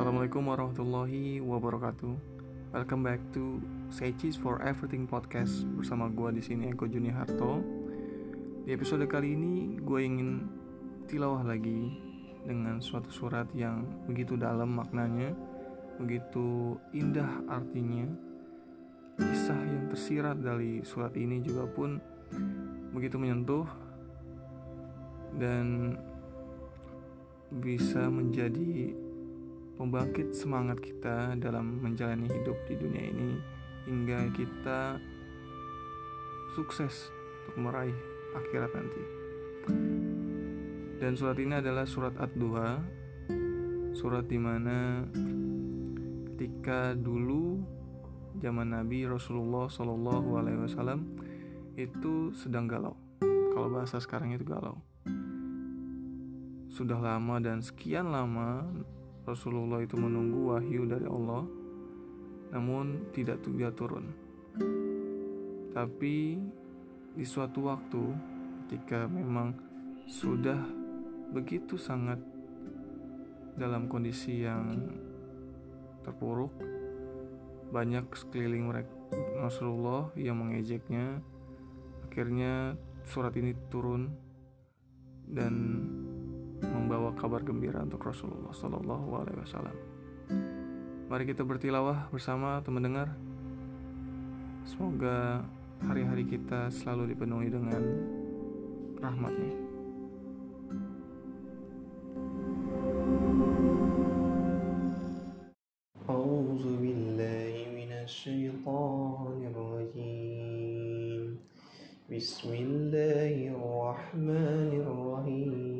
Assalamualaikum warahmatullahi wabarakatuh. Welcome back to Say Cheese for Everything podcast bersama gue di sini Eko Juni Harto. Di episode kali ini gue ingin tilawah lagi dengan suatu surat yang begitu dalam maknanya, begitu indah artinya. Kisah yang tersirat dari surat ini juga pun begitu menyentuh dan bisa menjadi pembangkit semangat kita dalam menjalani hidup di dunia ini hingga kita sukses untuk meraih akhirat nanti. Dan surat ini adalah surat Ad-Duha, surat di mana ketika dulu zaman Nabi Rasulullah Wasallam itu sedang galau. Kalau bahasa sekarang itu galau sudah lama dan sekian lama Rasulullah itu menunggu wahyu dari Allah namun tidak tidak turun. Tapi di suatu waktu ketika memang sudah begitu sangat dalam kondisi yang terpuruk banyak sekeliling mereka Rasulullah yang mengejeknya akhirnya surat ini turun dan kabar gembira untuk Rasulullah Sallallahu Alaihi Wasallam. Mari kita bertilawah bersama teman dengar. Semoga hari-hari kita selalu dipenuhi dengan rahmatnya. A'udzu billahi minasyaitonir rajim. Bismillahirrahmanirrahim.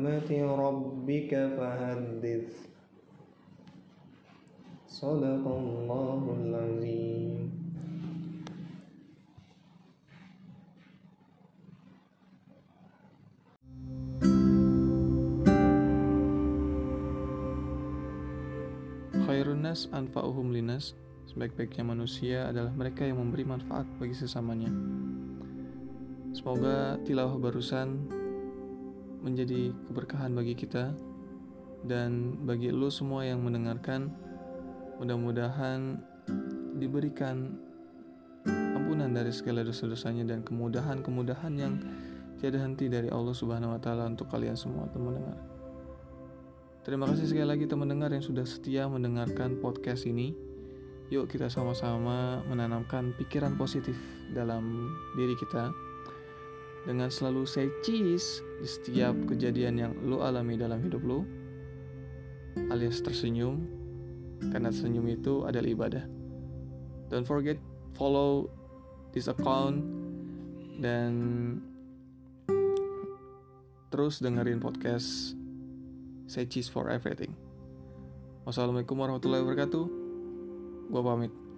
بنعمة ربك فحدث صدق الله العظيم Khairun nas anfa'uhum linas. Sebaik-baiknya manusia adalah mereka yang memberi manfaat bagi sesamanya. Semoga tilawah barusan menjadi keberkahan bagi kita dan bagi lo semua yang mendengarkan. Mudah-mudahan diberikan ampunan dari segala dosa-dosanya dan kemudahan-kemudahan yang tiada henti dari Allah Subhanahu wa taala untuk kalian semua teman dengar. Terima kasih sekali lagi teman dengar yang sudah setia mendengarkan podcast ini. Yuk kita sama-sama menanamkan pikiran positif dalam diri kita dengan selalu say cheese di setiap kejadian yang lo alami dalam hidup lo alias tersenyum karena senyum itu adalah ibadah. Don't forget follow this account dan terus dengerin podcast Say Cheese for Everything. Wassalamualaikum warahmatullahi wabarakatuh. Gua pamit.